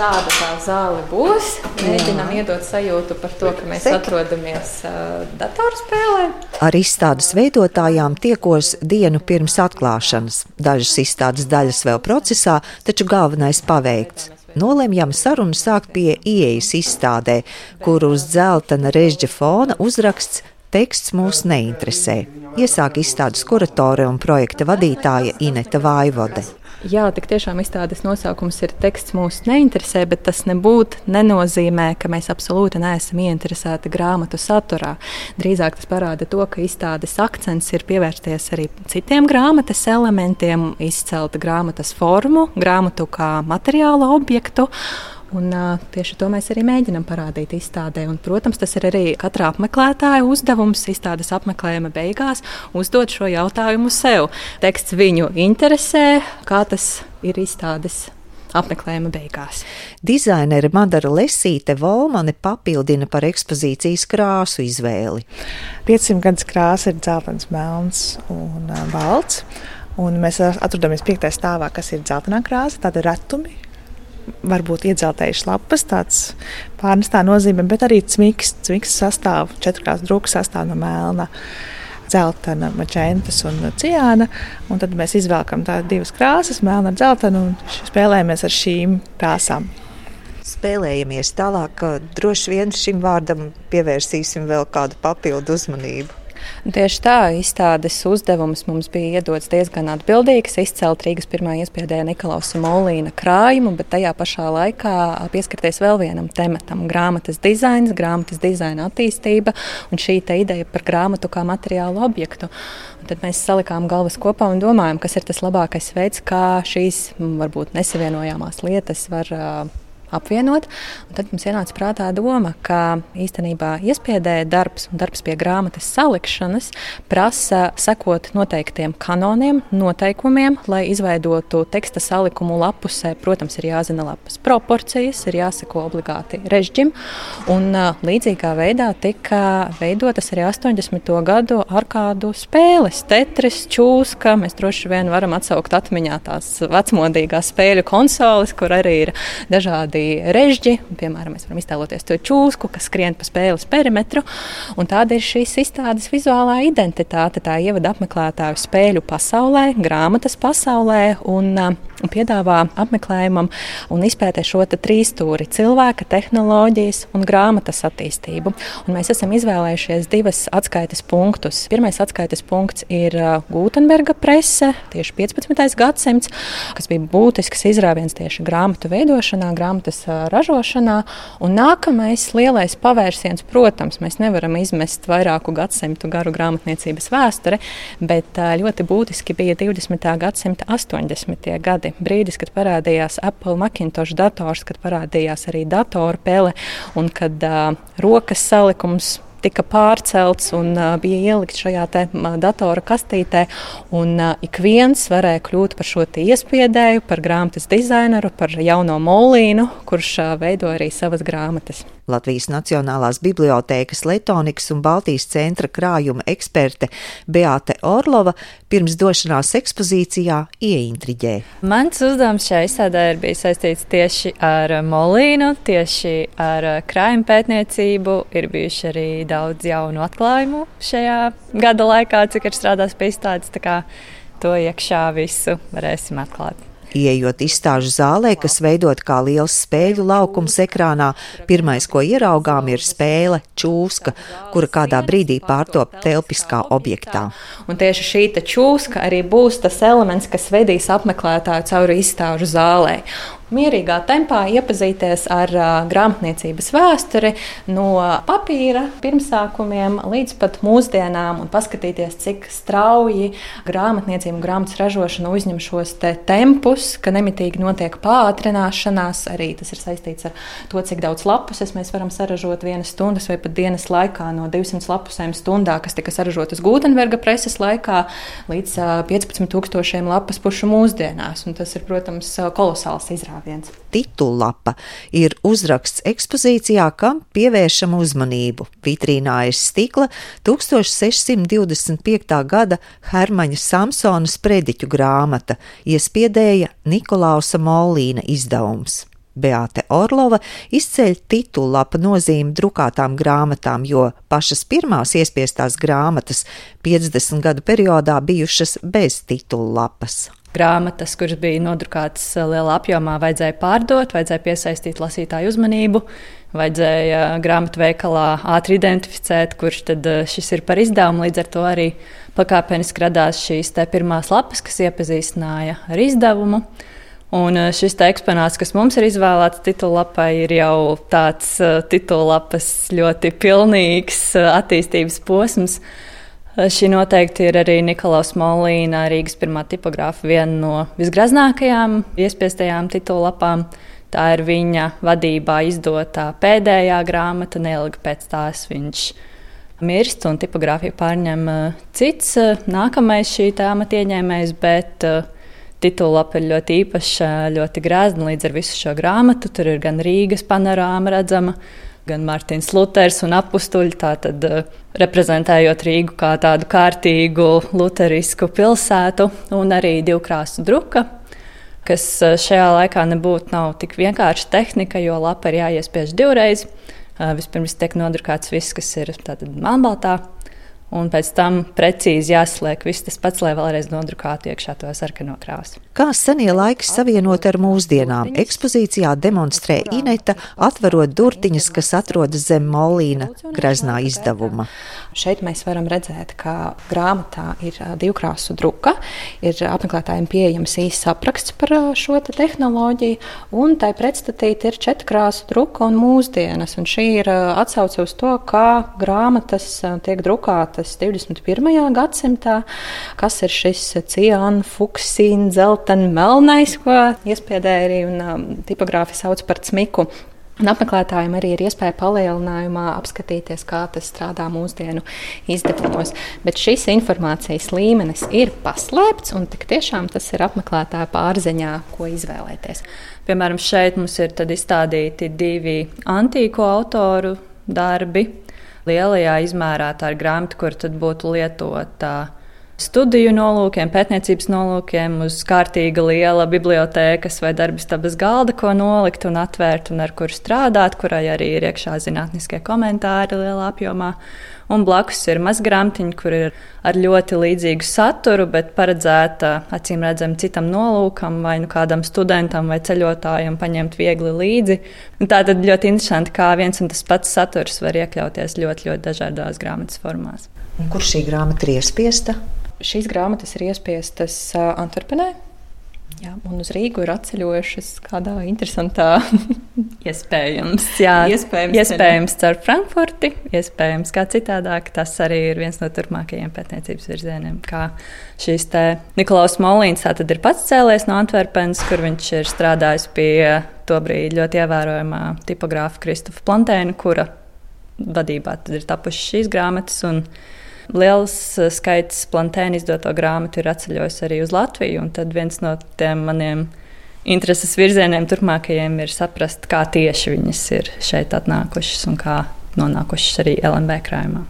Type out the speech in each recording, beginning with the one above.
šāda tā zāle būs. Mēģinām iedot sajūtu par to, ka mēs Sek. atrodamies uh, datorspēlē. Ar izstādes veidotājām tiekos dienu pirms atklāšanas. Dažas izstādes daļas vēl procesā, taču galvenais paveikts. Nolemjam sarunu sākt pie ieejas izstādē, kur uz dzeltena režģa fona uzraksts Teksts mūs neinteresē. Iesāk izstādes kuratore un projekta vadītāja Ineta Vaivode. Jā, tik tiešām izstādes nosaukums ir teksts mūs neinteresē, bet tas nebūtu nenozīmē, ka mēs absolūti neesam ieinteresēti grāmatu saturā. Drīzāk tas parāda to, ka izstādes akcents ir pievērsties arī citiem grāmatas elementiem, izcelt grāmatas formu, grāmatu kā materiālu objektu Un, uh, tieši to mēs arī mēģinām parādīt izstādē. Un, protams, tas ir arī katra apmeklētāja uzdevums izstādes apmeklējuma beigās uzdot šo jautājumu sev. Teksts viņu interesē, kā tas ir izstādes apmeklējuma beigās. Dizainere Madara Lesīte Volmane papildina par ekspozīcijas krāsu izvēli. 500 gadus krāsa ir dzeltens, melns un balts. Un mēs atrodamies piektajā stāvā, kas ir dzeltenā krāsa, tāda retumi, varbūt iedzeltējušas lapas, tāds pārnestā nozīme, bet arī cmiks, cmiks sastāv, četrkās drūks sastāv no melna. Zeltaina, mačēnas un ciāna. Un tad mēs izvēlkam tādas divas krāsas, melna un zeltaina, un spēlējamies ar šīm krāsām spēlējamies tālāk, droši vien šim vārdam pievērsīsim vēl kādu papildu uzmanību. Tieši tā, izstādes uzdevums mums bija iedots diezgan atbildīgs, izcelt Rīgas pirmā iespējā Nikolausa Molīna krājumu, bet tajā pašā laikā pieskarties vēl vienam tematam - grāmatas dizains, grāmatas dizaina attīstība un šī ideja par grāmatu kā materiālu objektu. Un tad mēs salikām galvas kopā un domājām, kas ir tas labākais veids, kā šīs varbūt nesavienojamās lietas var apvienot. Tad mums ienāca prātā doma, ka īstenībā iespiedēja darbs un darbs pie grāmatas salikšanas prasa sekot noteiktiem kanoniem, noteikumiem, lai izveidotu teksta salikumu lapusē. Protams, ir jāzina lapas proporcijas, ir jāseko obligāti režģim. Un līdzīgā veidā tika veidotas arī 80. gadu arkādu spēles, tetris, čūska. Mēs droši vien varam atsaukt atmiņā tās vecmodīgās spēļu konsoles, kur arī ir dažādi dažādi režģi. Piemēram, mēs varam iztēloties to čūsku, kas skrien pa spēles perimetru. Tāda ir šīs izstādes vizuālā identitāte. Tā ievada apmeklētāju spēļu pasaulē, grāmatas pasaulē un, un piedāvā apmeklējumam un izpētē šo trīsstūri - cilvēka, tehnoloģijas un grāmatas attīstību. Un mēs esam izvēlējušies divas atskaites punktus. Pirmais atskaites punkts ir Gutenberga prese, tieši 15. gadsimts, kas bija būtisks izrāviens tieši grāmatu veidošanā, grāmatas ražošanā. Un nākamais lielais pavērsiens, protams, mēs nevaram izmest vairāku gadsimtu garu grāmatniecības vēsture, bet ļoti būtiski bija 20. gadsimta 80. gadi. Brīdis, kad parādījās Apple Macintosh dators, kad parādījās arī datorpele un kad uh, rokas salikums tika pārcelts un bija ielikts šajā datora kastītē. Un, ik viens varēja kļūt par šo iespiedēju, par grāmatas dizaineru, par jauno molīnu, kurš uh, veido arī savas grāmatas. Latvijas Nacionālās bibliotēkas Letonikas un Baltijas centra krājuma eksperte Beate Orlova pirms došanās ekspozīcijā ieintriģē. Mans uzdevums šajā izstādē ir bijis saistīts tieši ar molīnu, tieši ar krājuma pētniecību. Ir bijuši arī daudz jaunu atklājumu šajā gada laikā, cik ir strādājis pie izstādes. To iekšā visu varēsim atklāt. Iejot izstāžu zālē, kas veidot kā liels spēļu laukums ekrānā, pirmais, ko ieraugām, ir spēle čūska, kura kādā brīdī pārtop telpiskā objektā. Un tieši šī čūska arī būs tas elements, kas vedīs apmeklētāju cauri izstāžu zālē mierīgā tempā iepazīties ar uh, grāmatniecības vēsturi no papīra pirmsākumiem līdz pat mūsdienām un paskatīties, cik strauji grāmatniecība un grāmatas ražošana uzņem šos te tempus, ka nemitīgi notiek pātrināšanās. Arī tas ir saistīts ar to, cik daudz lapuses mēs varam saražot vienas stundas vai pat dienas laikā no 200 lapusēm stundā, kas tika saražotas Gutenberga preses laikā, līdz uh, 15,000 lapas pušu mūsdienās. Un tas ir, protams, kolosāls izrādījums izrāviens. Titullapa ir uzraksts ekspozīcijā, kam pievēršam uzmanību. Vitrīnā ir stikla 1625. gada Hermaņa Samsona sprediķu grāmata, iespiedēja Nikolausa Molīna izdevums. Beate Orlova izceļ titullapa nozīmi drukātām grāmatām, jo pašas pirmās iespiestās grāmatas 50 gadu periodā bijušas bez titullapas. Grāmatas, kuras bija nodrukātas lielā apjomā, vajadzēja pārdot, vajadzēja piesaistīt lasītāju uzmanību, vajadzēja grāmatu veikalā ātri identificēt, kurš tad eh, šis ir par izdevumu. Līdz ar to arī pakāpeniski radās šīs pirmās lapas, kas iepazīstināja ar izdevumu. Un eh, šis eksponāts, kas mums ir izvēlēts titulapai, ir jau tāds titulapas ļoti pilnīgs attīstības posms. Šī noteikti ir arī Nikolaus Molīna, Rīgas pirmā tipogrāfa, viena no visgraznākajām iespiestajām titulapām. Tā ir viņa vadībā izdotā pēdējā grāmata, neilgi pēc tās viņš mirst un tipogrāfiju pārņem cits, nākamais šī tēmata ieņēmējs, bet Titulapa ir ļoti īpaša, ļoti grāzna līdz ar visu šo grāmatu. Tur ir gan Rīgas panorāma redzama, gan Mārtiņš Luters un apstuļi, tātad uh, reprezentējot Rīgu kā tādu kārtīgu luterisku pilsētu, un arī divkrāsu druka, kas uh, šajā laikā nebūtu nav tik vienkārši tehnika, jo lapa ir jāiespiež divreiz. Uh, vispirms tiek nodrukāts viss, kas ir melnbaltā un pēc tam precīzi jāsliek viss tas pats, lai vēlreiz nodrukātu iekšā to sarkano krāsu. Kā senie laiki savienot ar mūsdienām, ekspozīcijā demonstrē Ineta, atverot durtiņas, kas atrodas zem Molīna greznā izdevuma. Šeit mēs varam redzēt, ka grāmatā ir divkrāsu druka, ir apmeklētājiem pieejams īsts apraksts par šo te tehnoloģiju, un tai pretstatīti ir četrkrāsu druka un mūsdienas. Un šī ir atsauce uz to, kā grāmatas tiek drukātas tas 21. gadsimtā, kas ir šis ciāna, fuksīna, dzeltena, melnais, ko iespiedēja arī un um, tipogrāfi sauc par cmiku. Un apmeklētājiem arī ir iespēja palielinājumā apskatīties, kā tas strādā mūsdienu izdevumos. Bet šis informācijas līmenis ir paslēpts, un tiešām tas ir apmeklētāja pārziņā, ko izvēlēties. Piemēram, šeit mums ir izstādīti divi antīko autoru darbi lielajā izmērā tā ir grāmata, kur tad būtu lietota studiju nolūkiem, pētniecības nolūkiem, uz kārtīga liela bibliotēkas vai darbistabas galda, ko nolikt un atvērt un ar kuru strādāt, kurai arī ir iekšā zinātniskie komentāri lielā apjomā. Un blakus ir maza grāmatiņa, kur ir ar ļoti līdzīgu saturu, bet paredzēta acīm redzam citam nolūkam, vai nu kādam studentam vai ceļotājam paņemt viegli līdzi. Un tā tad ļoti interesanti, kā viens un tas pats saturs var iekļauties ļoti, ļoti dažādās grāmatas formās. Un kur šī grāmata ir iespiesta? Šīs grāmatas ir iespiestas Antverpenē, Jā, un uz Rīgu ir atceļojušas kādā interesantā iespējams. Jā, iespējams, iespējams caur Frankfurti, iespējams kā citādāk. Tas arī ir viens no turpmākajiem pētniecības virzieniem. Kā šīs te Nikolaus Molīns tātad ir pats cēlies no Antverpenes, kur viņš ir strādājis pie tobrīd ļoti ievērojamā tipogrāfa Kristofa Plantēna, kura vadībā tad ir tapušas šīs grāmatas. Un, liels eh, skaits plantēnu izdoto grāmatu ir atceļojis arī uz Latviju. Tad viens no tiem maniem intereses virzieniem turpmākajiem ir saprast, kā tieši viņas ir šeit atnākušas un kā nonākušas arī LMB krājumā.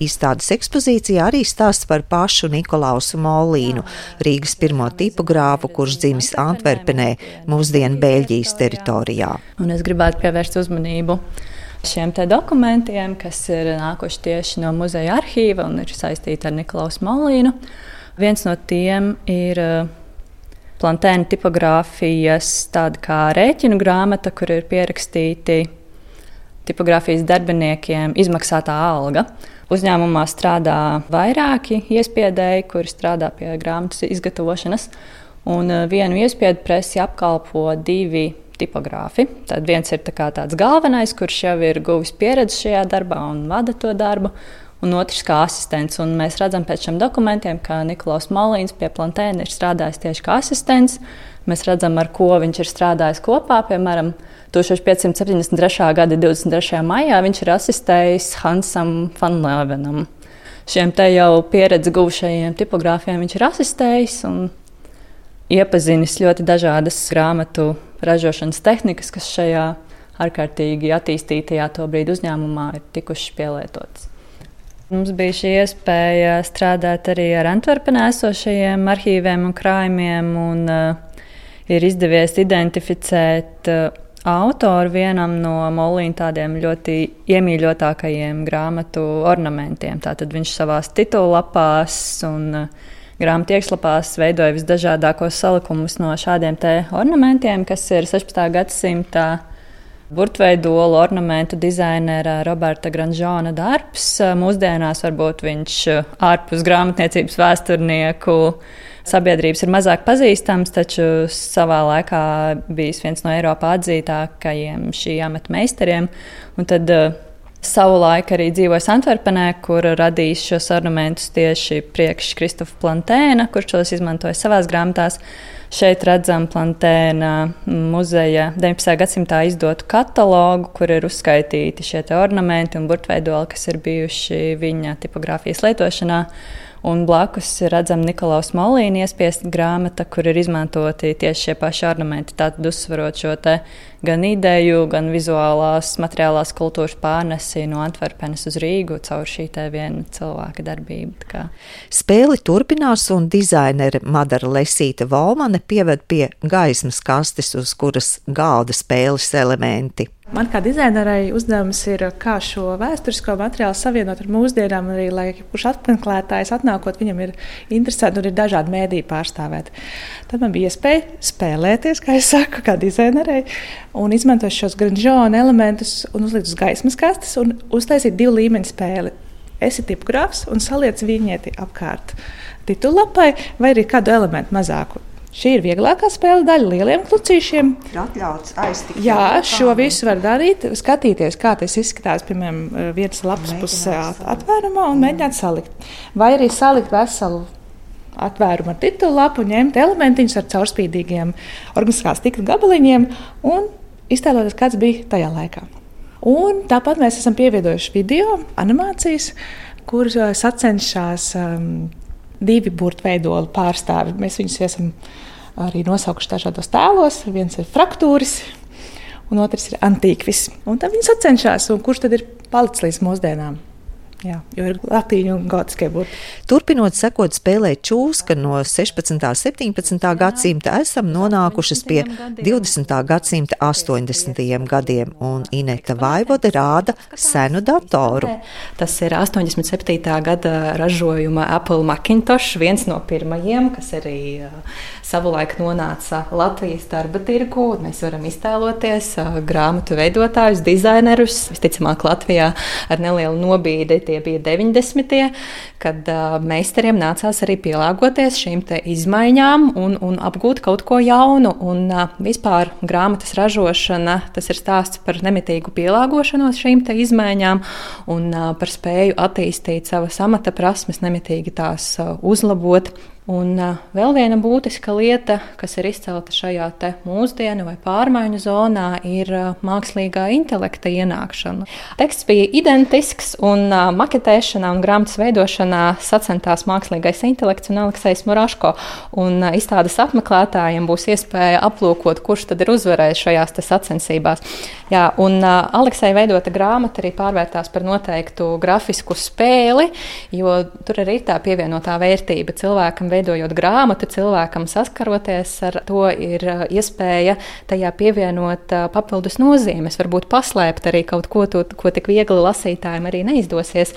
Izstādes ekspozīcijā arī stāsts par pašu Nikolausu Molīnu, Rīgas pirmo tipogrāfu, kurš dzimis Antverpenē, mūsdienu Beļģijas teritorijā. Un es gribētu pievērst uzmanību šiem dokumentiem, kas ir nākuši tieši no muzeja arhīva un ir saistīti ar Niklaus Molīnu. Viens no tiem ir uh, plantēna tipogrāfijas tāda kā rēķinu grāmata, kur ir pierakstīti tipogrāfijas darbiniekiem izmaksātā alga. Uzņēmumā strādā vairāki iespiedēji, kuri strādā pie grāmatas izgatavošanas, un uh, vienu iespiedu presi apkalpo divi tipogrāfi. Tad viens ir tā tāds galvenais, kurš jau ir guvis pieredzi šajā darbā un vada to darbu. Un otrs kā asistents. Un mēs redzam pēc šiem dokumentiem, ka Niklaus Malīns pie plantēna ir strādājis tieši kā asistents. Mēs redzam, ar ko viņš ir strādājis kopā. Piemēram, 1573. gada 23. maijā viņš ir asistējis Hansam Fanlevenam. Šiem te jau pieredzi guvušajiem tipogrāfiem viņš ir asistējis un iepazinis ļoti dažādas grāmatu ražošanas tehnikas, kas šajā ārkārtīgi attīstītajā to brīdi uzņēmumā ir tikušas pielietotas. Mums bija šī iespēja strādāt arī ar Antverpenē esošajiem arhīviem un krājumiem, un uh, ir izdevies identificēt uh, autoru vienam no Molīna tādiem ļoti iemīļotākajiem grāmatu ornamentiem. Tātad viņš savās titulapās un uh, grāmatu iekšlapās veidoja visdažādākos salikumus no šādiem ornamentiem, kas ir 16. gadsimta burtveidolu ornamentu dizainera Roberta Granžona darbs. Mūsdienās varbūt viņš ārpus grāmatniecības vēsturnieku sabiedrības ir mazāk pazīstams, taču savā laikā bijis viens no Eiropā atzītākajiem šī amata meistariem. Un tad Savulaik arī dzīvoja Antverpenē, kur radījis šos ornamentus tieši priekš Kristofa Plantēna, kurš tos izmantoja savās grāmatās. Šeit redzam Plantēna muzeja 19. gadsimtā izdotu katalogu, kur ir uzskaitīti šie ornamenti un burtveidoli, kas ir bijuši viņa tipogrāfijas lietošanā. Un blakus redzam Nikolaus Molīna iespiesta grāmata, kur ir izmantoti tieši šie paši ornamenti. Tātad uzsverot šo gan ideju, gan vizuālās, materiālās kultūras pārnesi no Antverpenes uz Rīgu caur šī viena cilvēka darbību. Spēli turpinās, un dizainere Madara Lesīta Volmane pieved pie gaismas kastes, uz kuras galda spēles elementi. Man kā dizainerai uzdevums ir, kā šo vēsturisko materiālu savienot ar mūsdienām, arī lai kurš apmeklētājs atnākot, viņam ir interesanti un ir dažādi mēdīji pārstāvēt. Tad man bija iespēja spēlēties, kā es saku, kā dizainerei, un izmantot šos granžona elementus un uzlikt uz gaismas kastes un uztaisīt divu līmeņu spēli. Esi tipogrāfs un saliec viņieti apkārt titulapai vai arī kādu elementu mazāku. Šī ir vieglākā spēle daļa lieliem klucīšiem. Ir atļauts aiztikt. Jā, šo visu var darīt, skatīties, kā tas izskatās, piemēram, vienas lapas pusē atvērumā un mēģināt salikt. Vai arī salikt veselu atvērumu ar titulu lapu, ņemt elementiņus ar caurspīdīgiem organiskās stikla gabaliņiem un iztēloties, kāds bija tajā laikā. Un tāpat mēs esam pievienojuši video animācijas, kuras sacenšas um, divi burtveidoli pārstāvi. Mēs viņus esam arī nosaukuši dažādos tēlos. Viens ir fraktūris, un otrs ir antīkvis. Un tad viņi sacenšas, kurš tad ir palicis līdz mūsdienām. Jā, jo ir latīņu un gotiskie burti. Turpinot sekot spēlēt čūska no 16. un 17. gadsimta, esam nonākušas pie 20. gadsimta 80. gadiem, un Ineta Vaivode rāda senu datoru. Tas ir 87. gada ražojuma Apple Macintosh, viens no pirmajiem, kas arī savulaik nonāca Latvijas darba tirgu. Mēs varam iztēloties grāmatu veidotājus, dizainerus. Visticamāk, Latvijā ar nelielu nobīdi tie bija 90. kad meistariem nācās arī pielāgoties šīm izmaiņām un, un apgūt kaut ko jaunu. Un vispār grāmatas ražošana tas ir stāsts par nemitīgu pielāgošanos šīm izmaiņām un par spēju attīstīt savas amata prasmes, nemitīgi tās uzlabot. Un vēl viena būtiska lieta, kas ir izcelta šajā mūsdienu vai pārmaiņu zonā, ir mākslīgā intelekta ienākšana. Teksts bija identisks, un maketēšanā un grāmatas veidošanā sacentās mākslīgais intelekts un Aleksējs Muraško. Un, izstādes apmeklētājiem būs iespēja aplūkot, kurš tad ir uzvarējis šajās sacensībās. Jā, un Aleksēja veidota grāmata arī pārvērtās par noteiktu grafisku spēli, jo tur arī ir tā pievienotā vērtība cilvēkam veidojot grāmatu, cilvēkam saskaroties ar to, ir uh, iespēja tajā pievienot uh, papildus nozīmes, varbūt paslēpt arī kaut ko, to, ko tik viegli lasītājiem arī neizdosies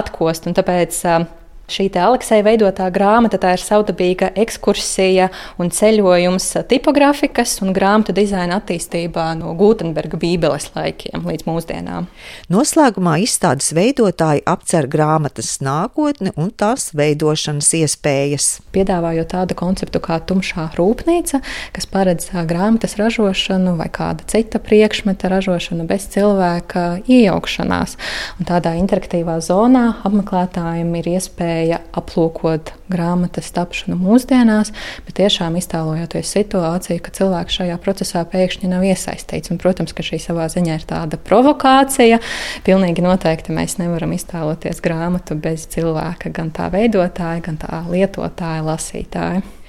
atkost. Un tāpēc uh, Šī Aleksēja veidotā grāmata tā ir savdabīga ekskursija un ceļojums tipogrāfikas un grāmatu dizaina attīstībā no Gutenberga Bībeles laikiem līdz mūsdienām. Noslēgumā izstādes veidotāji apcer grāmatas nākotni un tās veidošanas iespējas. Piedāvājot tādu konceptu kā tumšā rūpnīca, kas paredz grāmatas ražošanu vai kāda cita priekšmeta ražošanu bez cilvēka iejaukšanās. Un tādā interaktīvā zonā apmeklētājiem ir iespēja iespēja aplūkot grāmatas tapšanu mūsdienās, bet tiešām iztēlojoties situāciju, ka cilvēks šajā procesā pēkšņi nav iesaistīts. Un, protams, ka šī savā ziņā ir tāda provokācija. Pilnīgi noteikti mēs nevaram iztēloties grāmatu bez cilvēka, gan tā veidotāja, gan tā lietotāja, lasītāja.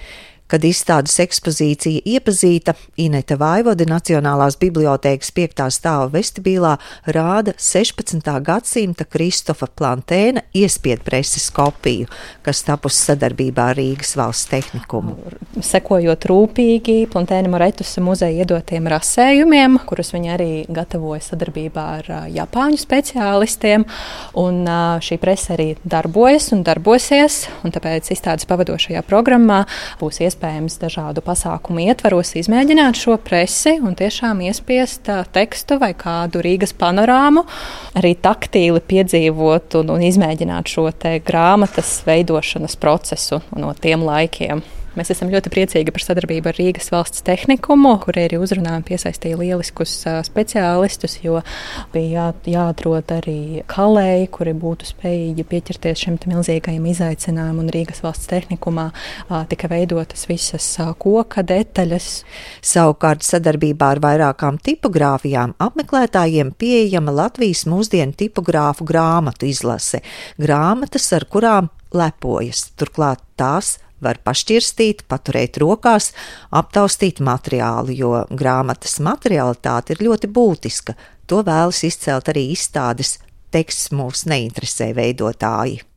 Kad izstādes ekspozīcija iepazīta, Inete Vaivode Nacionālās bibliotēkas 5. stāva vestibīlā rāda 16. gadsimta Kristofa Plantēna iespiedu preses kopiju, kas tapusi sadarbībā ar Rīgas valsts tehnikumu. Sekojot rūpīgi Plantēna Moretusa muzeja iedotiem rasējumiem, kurus viņi arī gatavoja sadarbībā ar Japāņu speciālistiem, un šī presa arī darbojas un darbosies, un tāpēc izstādes pavadošajā programmā būs iespējams dažādu pasākumu ietvaros izmēģināt šo presi un tiešām iespiest tekstu vai kādu Rīgas panorāmu, arī taktīli piedzīvot un, un izmēģināt šo grāmatas veidošanas procesu no tiem laikiem. Mēs esam ļoti priecīgi par sadarbību ar Rīgas valsts tehnikumu, kur arī uzrunājumi piesaistīja lieliskus speciālistus, jo bija jā, jāatrod arī kalēji, kuri būtu spējīgi pieķerties šim milzīgajam izaicinājumam. Rīgas valsts tehnikumā tika veidotas visas koka detaļas. Savukārt sadarbībā ar vairākām tipogrāfijām apmeklētājiem pieejama Latvijas mūsdienu tipogrāfu grāmatu izlase. Grāmatas, ar kurām lepojas. Turklāt tās var pašķirstīt, paturēt rokās, aptaustīt materiālu, jo grāmatas materialitāte ir ļoti būtiska. To vēlas izcelt arī izstādes teksts mūs neinteresē veidotāji.